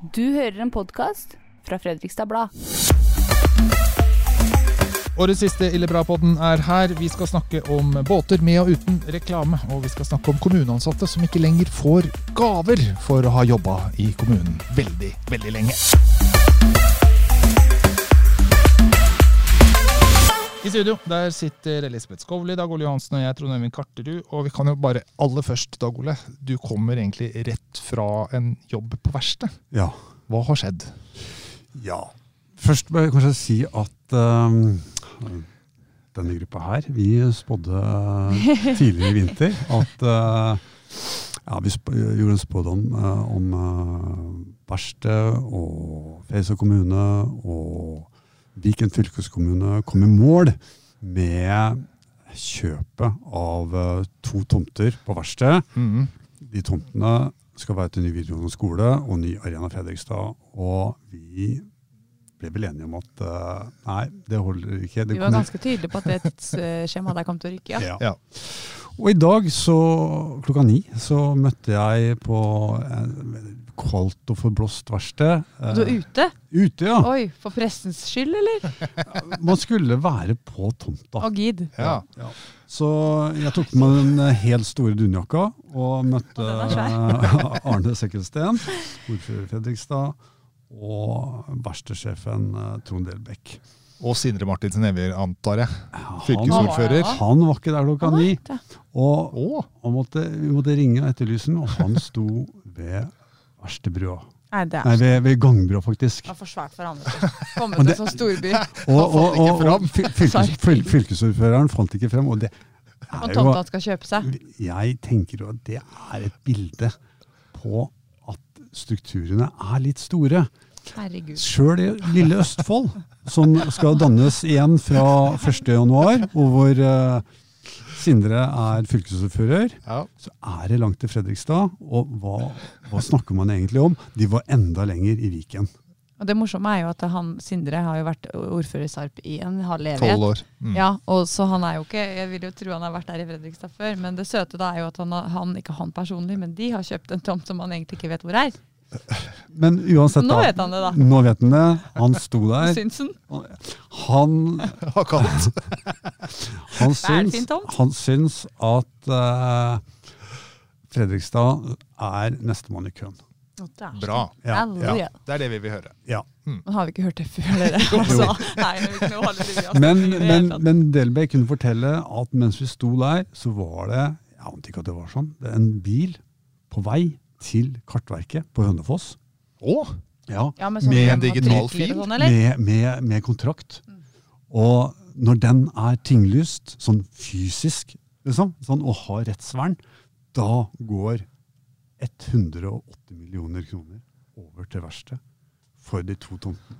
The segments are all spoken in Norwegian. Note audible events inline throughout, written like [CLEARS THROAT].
Du hører en podkast fra Fredrikstad Blad. Årets siste Ille bra-podden er her. Vi skal snakke om båter med og uten reklame. Og vi skal snakke om kommuneansatte som ikke lenger får gaver for å ha jobba i kommunen veldig, veldig lenge. I studio der sitter Elisabeth Skovli, Dag Ole Johansen og jeg, Trond Øyvind Karterud. Og vi kan jo bare aller først, Dag Ole. Du kommer egentlig rett fra en jobb på verksted. Ja. Hva har skjedd? ja. Først må jeg kanskje si at um, denne gruppa her, vi spådde tidligere i vinter at uh, ja, vi gjorde en spådom uh, om uh, verksted og Fredrikstad kommune og Viken fylkeskommune kom i mål med kjøpet av uh, to tomter på verksted. Mm. De tomtene skal være til ny videregående skole og ny Arena Fredrikstad. Og vi ble vel enige om at uh, nei, det holder ikke. Det Vi var ganske tydelige på at det tidsskjemaet der kom til å ryke. Ja. ja. Ja. Og i dag så klokka ni så møtte jeg på en kaldt og forblåst verksted. Du er ute? Ute, ja. Oi, for pressens skyld, eller? [LAUGHS] Man skulle være på tomta. Og gid. Ja. Så jeg tok med den eh, helt store dunjakka og møtte Og eh, [LAUGHS] Arne Sekkelsten, ordfører Fredrikstad, og verkstedsjefen eh, Trond Delbekk. Og Sindre Martinsen Evjer, antar jeg. Fylkesordfører. han var ikke der klokka ni. Og, Og måtte, vi måtte ringe og etterlyse den, og han sto ved verkstebrua. Nei, det Nei, er ved, ved gangbrua, faktisk. det er for svært for andre. Komme til det- en sånn storby. [LAUGHS] Og, og, og, ikke og fylkes, fyl, fylkesordføreren fant ikke frem. Og det Og er jo tomta skal kjøpe seg. Jeg tenker jo at det er et bilde på at strukturene er litt store. Herregud. Sjøl i lille Østfold, som skal dannes igjen fra 1.1, og hvor eh, Sindre er fylkesordfører, ja. så er det langt til Fredrikstad. Og hva, hva snakker man egentlig om? De var enda lenger i Viken. Og det morsomme er jo at han, Sindre har jo vært ordfører i Sarp i en halv evighet. år. Mm. Ja, og så han er jo ikke Jeg vil jo tro han har vært der i Fredrikstad før, men det søte da er jo at han, han ikke han personlig, men de har kjøpt en tomt som han egentlig ikke vet hvor er. Men uansett, Nå vet han det, da. Nå vet han det. Han sto der. [LAUGHS] Han, Har [LAUGHS] kalt. han, syns, han syns at uh, Fredrikstad er nestemann i køen. Bra. Ja, ja. Det er det vi vil høre. Ja. Men har vi ikke hørt det før, dere? [LAUGHS] Altså, nei, nå. Men, men, men Delbey kunne fortelle at mens vi sto der, så var det jeg ante ikke at det var sånn, det er en bil på vei til Kartverket på Hønefoss. Å, Ja, Ja, med, sånn med en digital fil? Sånn, med, med, med kontrakt. Og når den er tinglyst, sånn fysisk, liksom, sånn, og har rettsvern, da går 180 millioner kroner over til verkstedet for de to tomtene.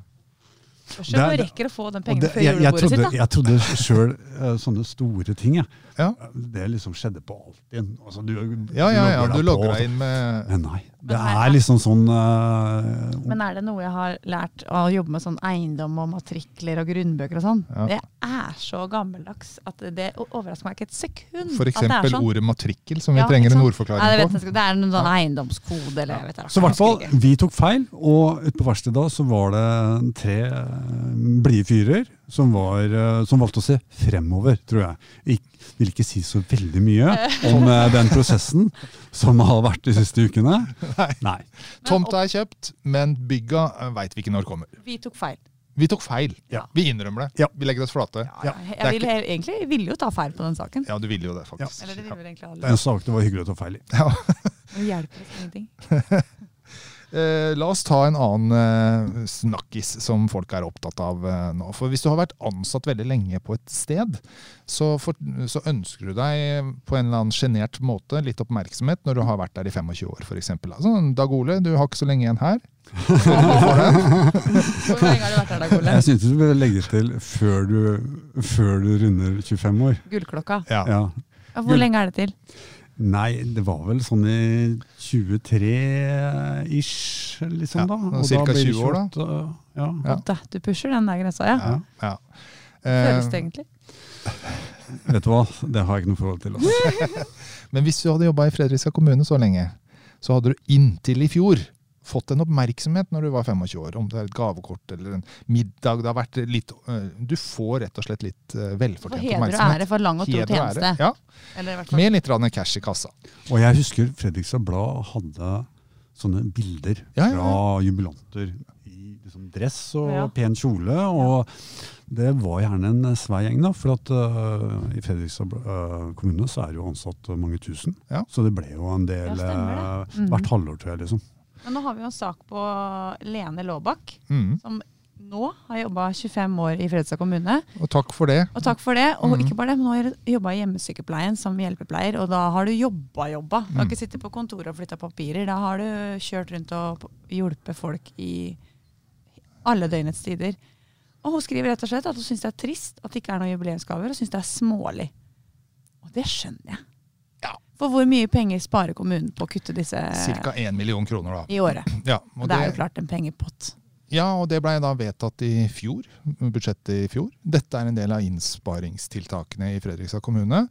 Det så er- rekker å få den pengene det, før jeg, jeg julebordet sitt, da. jeg trodde sjøl sånne store ting, jeg. Ja. Det liksom skjedde på Altinn. Altså, du, ja, ja, ja. Du logger deg inn med Men nei. Det Men er- er liksom sånn uh, Men er det noe jeg har lært av å jobbe med sånn eiendom og matrikler og grunnbøker og sånn? Ja. Det er så gammeldags at det overrasker meg ikke et sekund. for eksempel sånn. ordet matrikkel, som vi Ja, trenger en ordforklaring Nei, det, vet på. jeg ikke. det er en sånn eiendomskode eller jeg vet ikke. Så i hvert fall, vi tok feil, og ute på verkstedet da så var det tre eh, blide fyrer som, var, eh, som valgte å se fremover, tror jeg. Ik vil ikke si så veldig mye om eh, den prosessen som har vært de siste ukene. Nei. Tomta er kjøpt, men bygga veit vi ikke når kommer. Vi tok feil. Vi tok feil. Ja. Vi innrømmer det. Ja. Vi legger oss flate. Ja, jeg, det vil, jeg, egentlig jeg ville jo ta feil på den saken. Ja, du ville jo det, faktisk. Eller det ville Det er en sak det var hyggelig å ta feil i. Det hjelper oss ingenting. [LAUGHS] Eh, la oss ta en annen eh, snakkis som folk er opptatt av eh, nå. For hvis du har vært ansatt veldig lenge på et sted, så, for, så ønsker du deg på en eller annen sjenert måte litt oppmerksomhet når du har vært der i 25 år, f.eks. Altså, Dag Ole, du har ikke så lenge igjen her. [LAUGHS] Hvor lenge har du vært her Dag Ole? Jeg syntes du burde legge til før du, før du runder 25 år. Gullklokka. Ja. Ja. Hvor lenge er det til? Nei, det var vel sånn i 23-ish, liksom da. Ja, Ca. cirka 20 år da. Ja. Ja. Da, du pusher den der grensa, ja. Ja. Ja. Føles Eh, det egentlig? [LAUGHS] Vet du hva, det har jeg ikke noe forhold til. Altså. [LAUGHS] men hvis du hadde jobba i Fredrikstad kommune så lenge, så hadde du inntil i fjor fått en oppmerksomhet når du var 25 år. Om det er et gavekort eller en middag. Det har vært litt, du får rett og slett litt velfortjent For oppmerksomhet. heder og ære for lang og tro Heder og ære, tjeneste. Ja, Eller i hvert fall med litt cash i kassa. Og jeg husker Fredrikstad Blad hadde sånne bilder Ja, ja, ja. fra jubilanter i liksom dress og Ja. pen kjole. Og det var gjerne en svær gjeng, da. For at uh, i Fredrikstad uh, kommune så er det jo ansatt mange tusen. Ja. Så det ble jo en del Mhm. hvert halvår, tror jeg. liksom. Men nå har vi jo en sak på Lene Laabak, Mm. som nå har jobba 25 år i Fredrikstad kommune. Og takk for det. Og takk for det. Og mm. ikke bare det, men nå har du jobba i hjemmesykepleien som hjelpepleier, og da har du jobba, jobba. Du har Mm. ikke sittet på kontoret og flytta papirer. Da har du kjørt rundt og hjulpet folk i alle døgnets tider. Og hun skriver rett og slett at hun syns det er trist at det ikke er noen jubileumsgaver, og syns det er smålig. Og det skjønner jeg. Ja. For hvor mye penger sparer kommunen på å kutte disse Ca. 1 million kroner, da. i året? Ja, Og det, det er jo klart en pengepott. ja, og det ble da vedtatt i fjor. Budsjettet i fjor. Dette er en del av innsparingstiltakene i Fredrikstad kommune.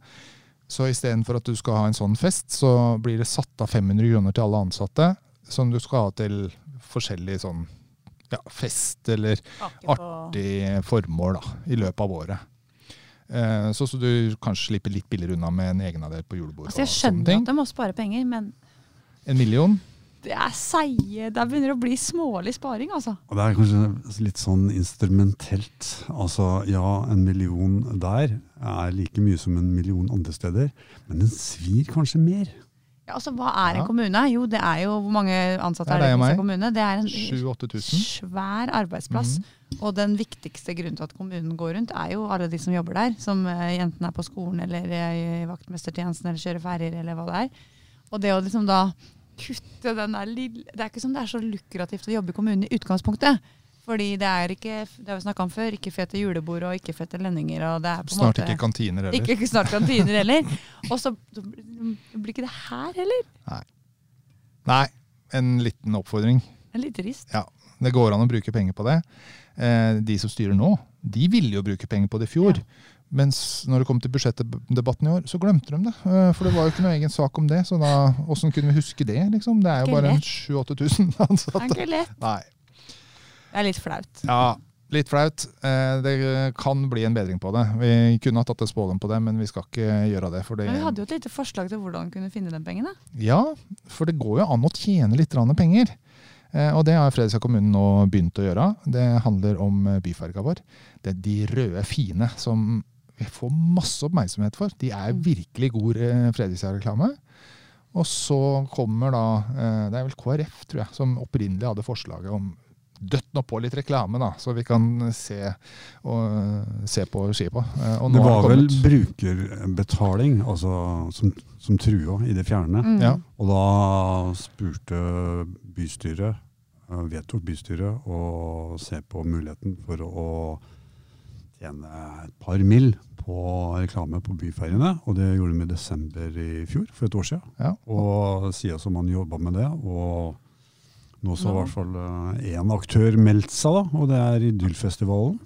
Så istedenfor at du skal ha en sånn fest, så blir det satt av 500 kroner til alle ansatte, som du skal ha til forskjellig sånn ja, fest eller artig formål da, i løpet av året. Eh, så, så du kanskje slipper litt billigere unna med en egenandel på julebord. Altså, jeg og sånne skjønner ting. at de må spare penger, men En million? det er seige Det begynner å bli smålig sparing, altså. Og det er kanskje litt sånn instrumentelt. Altså ja, en million der er like mye som en million andre steder, men den svir kanskje mer. Ja, altså, Hva er en Ja. kommune? Jo, det er jo Hvor mange ansatte Det er er det i en kommune? Det er en svær arbeidsplass. Mhm. Og den viktigste grunnen til at kommunen går rundt, er jo alle de som jobber der. Som eh, enten er på skolen eller i vaktmestertjenesten eller kjører ferjer eller hva det er. Og det å liksom da kutte den der lille Det er ikke som det er så lukrativt å jobbe i kommunen i utgangspunktet. Fordi det er ikke det har vi snakket om før, ikke fete julebord og ikke fete lønninger. og det er på Snart måte... ikke kantiner heller. Ikke, ikke snart kantiner heller. Og så blir ikke det her heller. Nei, en liten oppfordring. En liten rist. Ja, det går an å bruke penger på det. Eh, de som styrer nå, de ville jo bruke penger på det i fjor. Mens når det kom til budsjettdebatten i år, så glemte de det. Eh, For det var jo ikke noe egen sak om det, så da, åssen kunne vi huske det? liksom? Det er jo bare en lett. 7000-8000 [LAUGHS] Det er ansatte. ikke lett. Nei. Det er litt flaut. Ja, litt flaut. Eh, Det kan bli en bedring på det. Vi kunne ha tatt en spådom på det, men vi skal ikke gjøre det. Det Men vi hadde jo et lite forslag til hvordan vi kunne finne den pengen. da. Ja, for det går jo an å tjene litt penger. Eh, og det har Fredrikstad kommune nå begynt å gjøre. Det handler om eh, byfarga vår. Det er de røde fine som vi får masse oppmerksomhet for. De er virkelig god eh, Fredrikstad-reklame. Og så kommer da Det er vel KrF, tror jeg, som opprinnelig hadde forslaget om Døtt nå på litt reklame, da, så vi kan se, og, se på skipa. Det var vel brukerbetaling altså, som, som trua i det fjerne. Mm. Ja. Og da spurte bystyret, eh, vedtok bystyret å se på muligheten for å tjene et par mill. på reklame på byferjene. Og det gjorde de i desember i fjor, for et år siden. Ja. Og siden som man jobba med det. Og nå så har i hvert fall én aktør meldt seg, da, og det er Idyllfestivalen.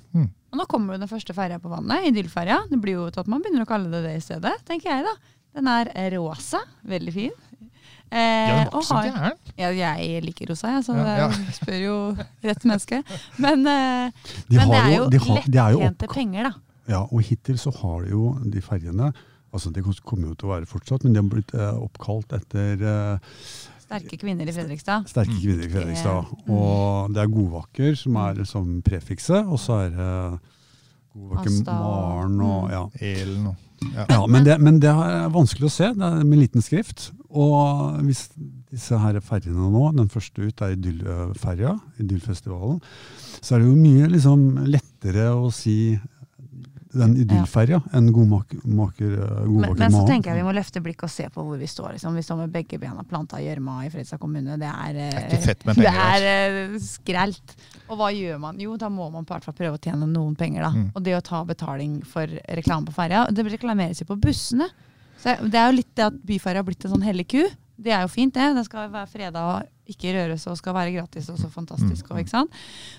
Og nå kommer jo den første ferja på vannet, Idyllferja. Det blir jo til at man begynner å kalle det det i stedet, tenker jeg da. Den er rosa, veldig fin. Eh, Ja, den var ikke så gæren. ja, jeg liker rosa, jeg, så Ja, ja. spør jo rett menneske. Men, eh, De men det er jo de har, jo lettjente opp, penger, da. ja, og hittil så har de jo de ferjene altså Det kommer jo til å være fortsatt, men de har blitt eh, oppkalt etter eh, Sterke kvinner i Fredrikstad. sterke Mm. kvinner i Fredrikstad. Mm. Og det er Godvakker som er som prefikset, og så er det Godvakker Maren og ja. Elen og ja. Men det, men det er vanskelig å se det er med liten skrift. Og hvis disse her ferjene nå, den første ut er Idyllferja, Idyllfestivalen, så er det jo mye liksom lettere å si den Idyllferja enn Godmaker maker, Men, men så tenker jeg vi må løfte blikket og se på hvor vi står. Liksom. Vi står med begge bena planta i gjørma i Fredrikstad kommune. Det er, eh, Det er ikke fett med [LAUGHS] det er der. eh, skrelt. Og hva gjør man? Jo, da må man på hvert fall prøve å tjene noen penger. da. Mm. Og det å ta betaling for reklame på ferja, det reklameres jo på bussene. Så det er jo litt det at byferja har blitt en sånn hellig ku. Det er jo fint, det. Den skal være freda og ikke røres og skal være gratis og så fantastisk. Og, ikke sant?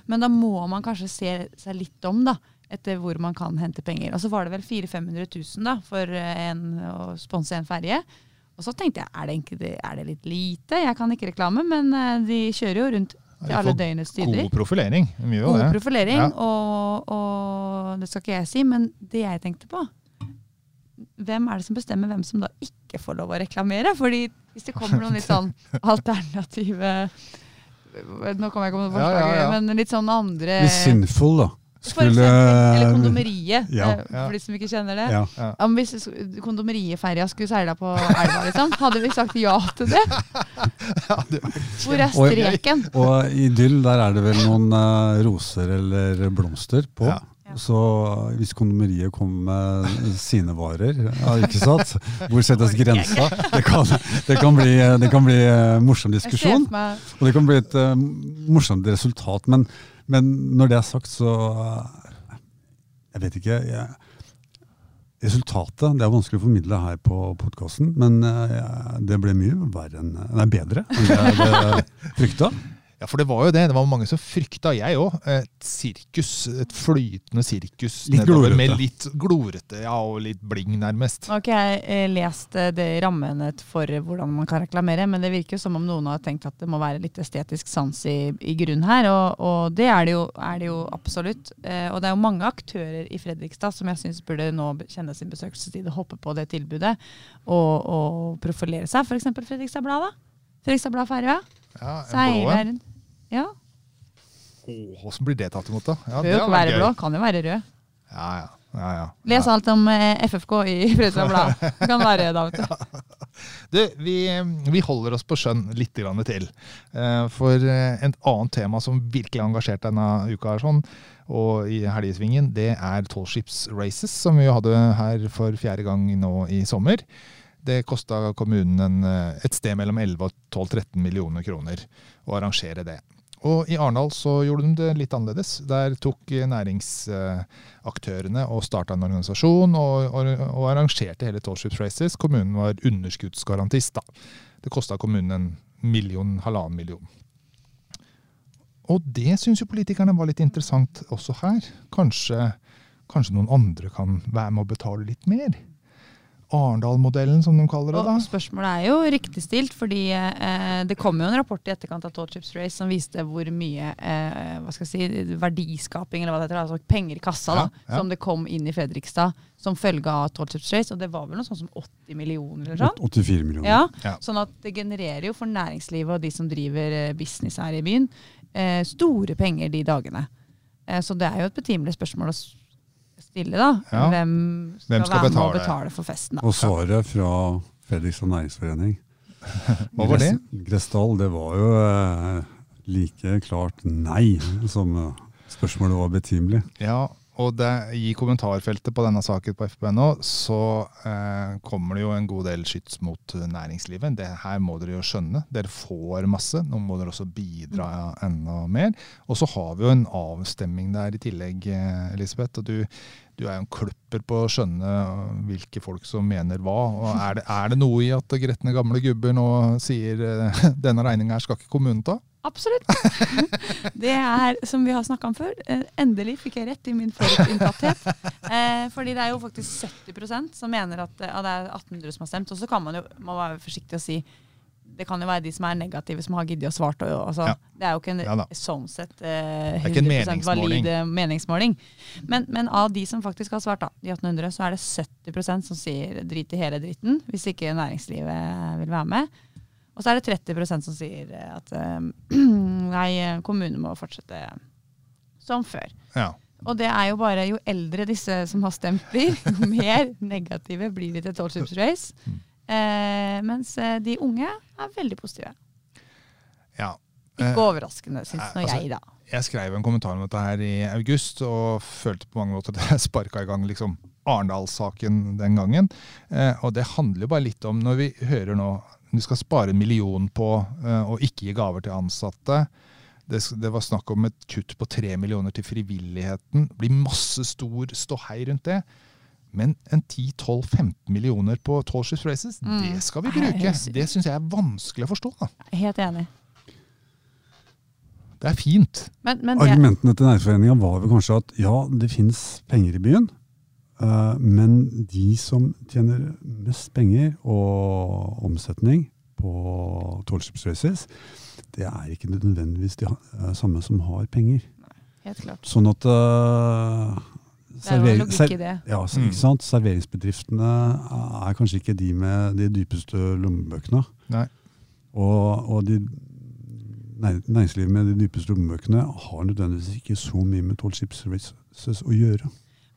Men da må man kanskje se seg litt om, da. Etter hvor man kan hente penger. Og så var det vel 400 000-500 000 da, for eh, en, å sponse en ferje. Og så tenkte jeg, er det, er det litt lite? Jeg kan ikke reklame, men eh, de kjører jo rundt til alle døgnets tider. God profilering. Mye God det. profilering, Ja. og, og det skal ikke jeg si, men det jeg tenkte på Hvem er det som bestemmer hvem som da ikke får lov å reklamere? Fordi hvis det kommer noen litt sånn [LAUGHS] alternative Nå kommer jeg ikke på noe Ja, ja, ja. men litt sånn andre Litt sinnfull, da. Eksempel, eller kondomeriet, Ja. eh, for de som ikke kjenner det. Ja. Ja. Ja, hvis kondomerietferja skulle seila på elva, liksom, hadde vi sagt ja til det? [LAUGHS] Hvor er streken? Og i Idyll der er det vel noen uh, roser eller blomster på. Så hvis kondomeriet kommer med sine varer, ja, ikke sant? hvor settes grensa? Det kan, det kan bli, det kan bli eh, morsom diskusjon, og det kan bli et uh, morsomt resultat. Men, men når det er sagt, så uh, Jeg vet ikke. Jeg, resultatet Det er vanskelig å formidle her på podkasten, men uh, det ble mye verre enn, nei, bedre enn det jeg frykta. Ja, for det var jo det. Det var mange som frykta, jeg òg, et sirkus. Et flytende sirkus Litt nedover glorete. med litt glorete, ja, og litt bling, nærmest. Nå har ikke jeg eh, lest eh, det rammene for hvordan man kan reklamere, men det virker jo som om noen har tenkt at det må være litt estetisk sans i, i grunn her, og, og det er det jo, er det jo absolutt. Eh, og det er jo mange aktører i Fredrikstad som jeg syns burde nå kjenne sin besøkelsestid og hoppe på det tilbudet og, og profilere seg. F.eks. Fredrikstad Blad, da. Fredrikstad Blad Ferja. Ja, en Ja. Hvordan blir det tatt imot, da? Ja, Bør det jo ikke være blå, kan jo være rød. Ja, ja. ja, ja. Les alt om eh, FFK i [LAUGHS] Fredrikstad Blad. Det kan være da, vet du. [LAUGHS] Du, vi, vi holder oss på skjønn litt grann til. Eh, For eh, et annet tema som virkelig har engasjert denne uka, sånn, og i helgesvingen, det er tallskipsraces, som vi hadde her for fjerde gang nå i sommer. Det kosta kommunen en, eh, et sted mellom 11 og 12-13 millioner kroner å arrangere det. Og i Arendal så gjorde de det litt annerledes. Der tok næringsaktørene og starta en organisasjon og, og, og arrangerte hele Tallship-races. Kommunen var underskuddsgarantist. da. Det kosta kommunen en million, halvannen million. Og det syns jo politikerne var litt interessant også her. Kanskje, kanskje noen andre kan være med å betale litt mer? Arendal-modellen, som de kaller det. da. Og spørsmålet er jo riktig stilt, fordi eh, det kom jo en rapport i etterkant av Tallchips Race som viste hvor mye eh, hva skal jeg si, verdiskaping eller hva det heter, altså penger i kassa da, Ja, ja. som det kom inn i Fredrikstad som følge av Tallchips Race. Og det var vel noe sånn som 80 millioner eller sånn. 84 millioner. Ja, Ja. Sånn at det genererer jo for næringslivet og de som driver eh, business her i byen, eh, store penger de dagene. Eh, så det er jo et betimelig spørsmål å stille, da. Ja. Hvem skal, Hvem skal være med og betale? betale for festen? da? Og svaret fra Fredrikstad Næringsforening Hva var det? Gressdal, det var jo eh, like klart nei som eh, spørsmålet var betimelig. Ja, og det, i kommentarfeltet på denne saken på FPNO så eh, kommer det jo en god del skyts mot næringslivet. Det her må dere jo skjønne. Dere får masse. Nå må dere også bidra enda mer. Og så har vi jo en avstemming der i tillegg, eh, Elisabeth. og du du er jo en kløpper på å skjønne eh, hvilke folk som mener hva. og Er det, er det noe i at gretne gamle gubber nå sier eh, [LAUGHS] denne regninga skal ikke kommunen ta? Absolutt. [LAUGHS] Det er, som vi har snakka om før, eh, endelig fikk jeg rett i min forutinntatthet. Eh, fordi det er jo faktisk 70% som mener at eh, ja, det er 1800 som har stemt. Og så kan man jo må være forsiktig og si det kan jo være de som er negative, som har giddet å svare. Altså, Ja. Det er jo ikke en Ja sånn sett eh, er ikke en 100 valid meningsmåling. valid meningsmåling. Men, men av de som faktisk har svart, da, de 1800, så er det 70% som sier drit i hele dritten, hvis ikke næringslivet vil være med. Og så er det 30% som sier eh, at eh, [CLEARS THROAT] nei, kommunen må fortsette som før. Ja. Og det er jo bare jo eldre disse som har stemt blir, [LAUGHS] jo mer negative blir de til Tollships Race. Eh, mens eh, de unge er veldig positive. ja. Ikke Eh, overraskende, syns nå altså, jeg, da. Jeg skrev en kommentar om dette her i august, og følte på mange måter at jeg [LAUGHS] sparka i gang liksom Arendalssaken den gangen. Eh, og det handler jo bare litt om, når vi hører nå du skal spare en million på eh, å ikke gi gaver til ansatte. Det, det var snakk om et kutt på tre millioner til frivilligheten. Det blir masse stor ståhei rundt det. Men en 10-12-15 millioner på Tallships Races, Mm. det skal vi bruke. Det syns jeg er vanskelig å forstå. Da. Helt enig. Det er fint. Men, men det, Argumentene til Næringsforeninga var vel kanskje at ja, det finnes penger i byen. Eh, men de som tjener mest penger og omsetning på tallskipsraces, det er ikke nødvendigvis de eh, samme som har penger. Helt klart. Sånn at eh, er jo servering- ser. Ja, så, Mm. ikke sant? Serveringsbedriftene er kanskje ikke de med de dypeste lommebøkene. Nei. Og, og de, næringslivet med de dypeste lommebøkene har nødvendigvis ikke så mye med tallskipsraces å gjøre.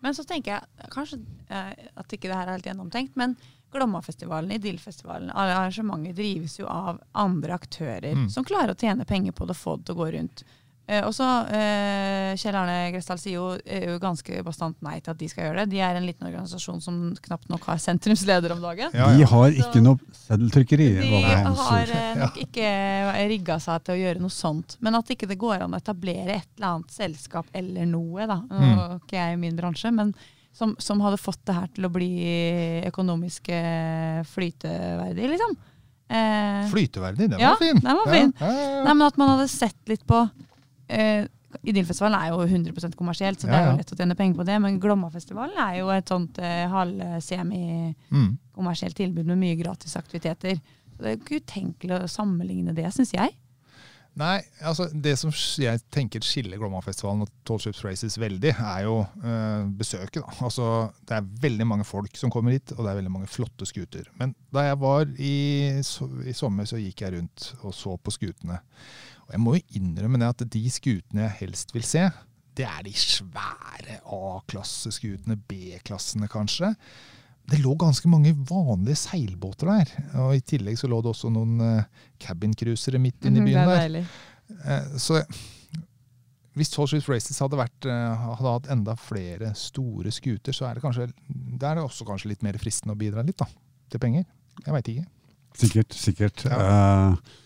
Men så tenker jeg kanskje eh, at ikke det her er helt gjennomtenkt, men Glommafestivalen, Idyllfestivalen, alle arrangementer drives jo av andre aktører Mm. som klarer å tjene penger på det og få det til å gå rundt. Eh, og så eh, Kjell Arne Gressdal sier jo, er jo ganske bastant nei til at de skal gjøre det. De er en liten organisasjon som knapt nok har sentrumsleder om dagen. Ja, De ja. har Så- ikke noe seddeltrykkeri. De har eh, nok ikke rigga seg til å gjøre noe sånt. Men at ikke det går an å etablere et eller annet selskap eller noe, da. Nå Mm. er ikke jeg i min bransje, men som, som hadde fått det her til å bli økonomisk eh, flyteverdig, liksom. Eh, Flyteverdig, den Ja, var fin. den var fin. Ja, ja, ja. Nei, men at man hadde sett litt på eh, Idyllfestivalen er jo 100% kommersielt, så det er jo lett å tjene penger på det. Men Glommafestivalen er jo et sånt eh, halv-semi-kommersielt Mm. tilbud med mye gratisaktiviteter. Det er ikke utenkelig å sammenligne det, syns jeg. Nei, altså det som jeg tenker skiller Glomma-festivalen og Tall Ships Races veldig, er jo eh, besøket. Da. Altså, det er veldig mange folk som kommer hit, og det er veldig mange flotte skuter. Men da jeg var i, i sommer, så gikk jeg rundt og så på skutene. Og jeg må jo innrømme det at de skutene jeg helst vil se, det er de svære A-klasseskutene, B-klassene kanskje. Det lå ganske mange vanlige seilbåter der. Og I tillegg så lå det også noen uh, cabincruisere midt inne i byen der. deilig. Eh, Så hvis Tall Ships Races hadde, vært, eh, hadde hatt enda flere store skuter, så er det kanskje det er også kanskje litt mer fristende å bidra litt da, til penger. Jeg veit ikke. Sikkert, sikkert. Ja. Eh,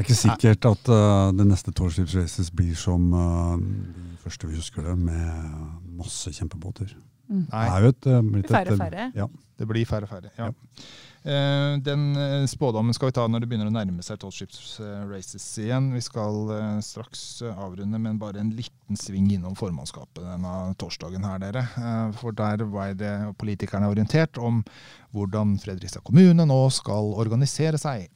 det er ikke sikkert at uh, det neste Tallships Races blir som uh, de første vi husker det, med masse kjempebåter. Mm. Det Nei, er jo et, eh, blitt et, Færre og færre. Ja. det blir færre og færre. Ja. Ja. Uh, Den spådommen skal vi ta når det begynner å nærme seg Tall Ships Races igjen. Vi skal straks avrunde, men bare en liten sving innom formannskapet denne torsdagen her, dere. For der var det politikerne orientert om hvordan Fredrikstad kommune nå skal organisere seg.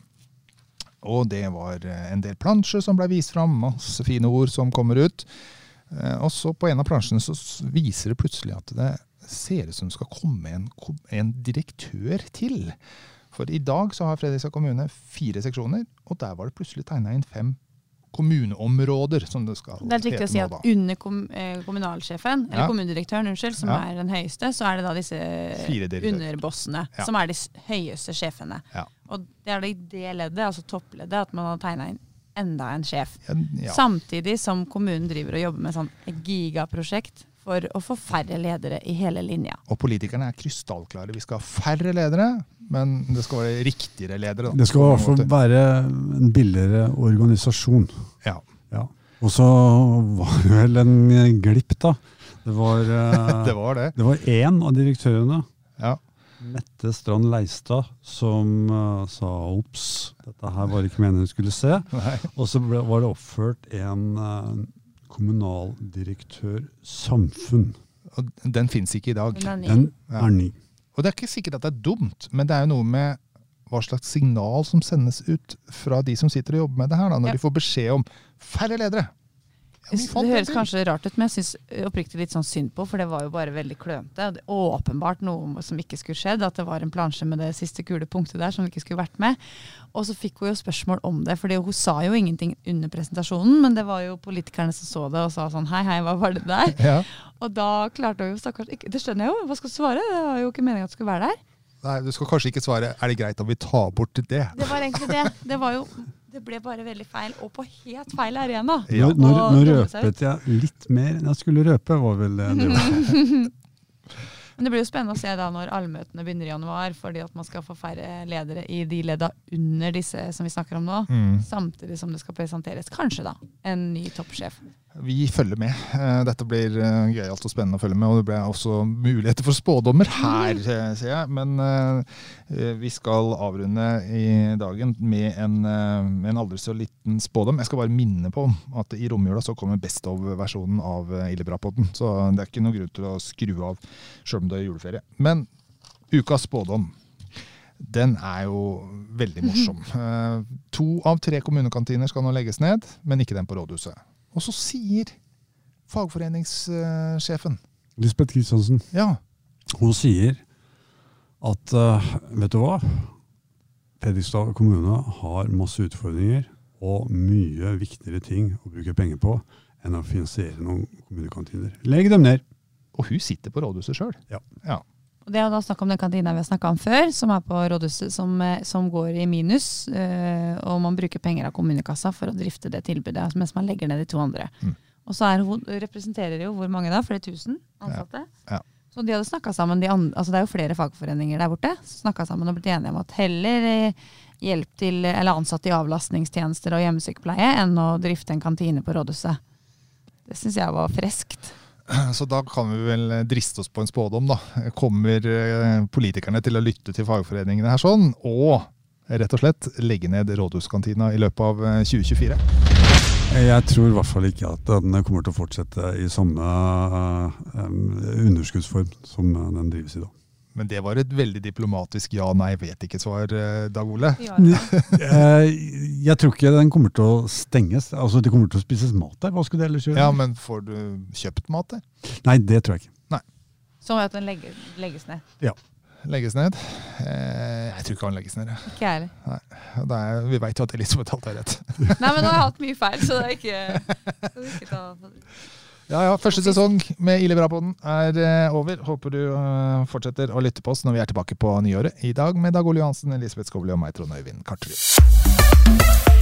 Og det var eh, en del plansjer som ble vist fram, masse fine ord som kommer ut. Eh, Og så på en av plansjene så viser det plutselig at det ser ut som det skal komme en, en direktør til. For i dag så har Fredrikstad kommune fire seksjoner, og der var det plutselig tegna inn fem kommuneområder, som det skal Det er viktig å si at under eh, kommunalsjefen, eller Ja. kommunedirektøren, unnskyld, som Ja. er den høyeste, så er det da disse underbossene, Ja. som er de høyeste sjefene. Og det er det i det leddet, altså toppleddet, at man har tegna inn enda en sjef. Samtidig som kommunen driver og jobber med sånn gigaprosjekt for å få færre ledere i hele linja. Og politikerne er krystallklare. Vi skal ha færre ledere, men det skal være riktigere ledere. Da, Det skal i hvert fall være en billigere organisasjon. Ja. Ja. Og så var det vel en glipp, da. Det var, [LAUGHS] eh, Det var det. det var én av direktørene, Ja. Mette Strand Leistad, som uh, sa ops, dette her var ikke meningen du skulle se. Nei. Og så ble, var det oppført en uh, kommunaldirektør samfunn. Og den fins ikke i dag. Den er ny. Den er ny. Og det er ikke sikkert at det er dumt, men det er jo noe med hva slags signal som sendes ut fra de som sitter og jobber med det her, da, når Ja. de får beskjed om færre ledere. Det høres kanskje rart ut, men jeg syns oppriktig litt sånn synd på, for det var jo bare veldig klønete. Det er Åpenbart noe som ikke skulle skjedd, at det var en plansje med det siste kule punktet der som ikke skulle vært med. Og så fikk hun jo spørsmål om det, for hun sa jo ingenting under presentasjonen, men det var jo politikerne som så det og sa sånn hei, hei, hva var det der? [LAUGHS] Ja. Og da klarte hun jo stakkars ikke Det skjønner jeg jo, hva skal du svare? Det var jo ikke meningen at du skulle være der. Nei, du skal kanskje ikke svare 'er det greit om vi tar bort det'? Det var egentlig det. Det var jo Det ble bare veldig feil, og på helt feil arena. Ja. Nå, nå, røpet jeg litt mer enn jeg skulle røpe, var vel det. [LAUGHS] Men det blir jo spennende å se da når allmøtene begynner i januar, fordi at man skal få færre ledere i de ledda under disse som vi snakker om nå. Mm. Samtidig som det skal presenteres kanskje da en ny toppsjef. Vi følger med. Eh, Dette blir eh, gøyalt og spennende å følge med. Og det ble også muligheter for spådommer her, eh, ser jeg. Men vi skal avrunde i dagen med en, en aldri så liten spådom. Jeg skal bare minne på at i romjula så kommer Best of-versjonen av Illebrapodden. Så det er ikke noen grunn til å skru av sjøl om det er juleferie. Men ukas spådom. Den er jo veldig morsom. [LAUGHS] To av tre kommunekantiner skal nå legges ned, men ikke den på rådhuset. Og så sier fagforeningssjefen Lisbeth Kristiansen ja, hun sier at eh, vet du hva? Fredrikstad kommune har masse utfordringer og mye viktigere ting å bruke penger på enn å finansiere noen kommunekantiner. Legg dem ned! og hun sitter på rådhuset sjøl. Ja. ja. Og Det er da snakk om den kantina vi har snakka om før, som er på rådhuset, som, eh, som går i minus. Øh, og man bruker penger av kommunekassa for å drifte det tilbudet, mens man legger ned de to andre. Mm. Og så er representerer jo hvor mange da? Flere tusen ansatte? Ja. Så de hadde snakka sammen, de andre, altså det er jo flere fagforeninger der borte, snakka sammen og blitt enige om at heller eh, hjelp til, eller ansatte i avlastningstjenester og hjemmesykepleie enn å drifte en kantine på rådhuset. Det syns jeg var freskt. [CLEARS THROAT] Så da kan vi vel driste oss på en spådom, da. Kommer eh, politikerne til å lytte til fagforeningene her sånn, og rett og slett legge ned rådhuskantina i løpet av eh, 2024? Jeg tror i hvert fall ikke at den kommer til å fortsette i samme eh, underskuddsform som den drives i dag. Men det var et veldig diplomatisk ja-nei-vet-ikke-svar, eh, Dag Ole. [LAUGHS] Eh, Jeg tror ikke den kommer til å stenges. Altså, Det kommer til å spises mat der. Hva skulle det ellers gjøre? Ja, men får du kjøpt mat der? Nei, det tror jeg ikke. Som at den legger, legges ned. Ja. Legges ned? Eh, jeg tror ikke han legges ned. Ikke jeg heller. Er, vi veit jo at Elisabeth alltid har rett. Nei, men nå har jeg hatt mye feil, så det er ikke, skal ikke ta Ja, ja, Første sesong med Ile Bra-podden er eh, over. Håper du eh, fortsetter å lytte på oss når vi er tilbake på nyåret. I dag med Dag Ole Johansen, Elisabeth Skovli og meg, Trond Øyvind Karterud.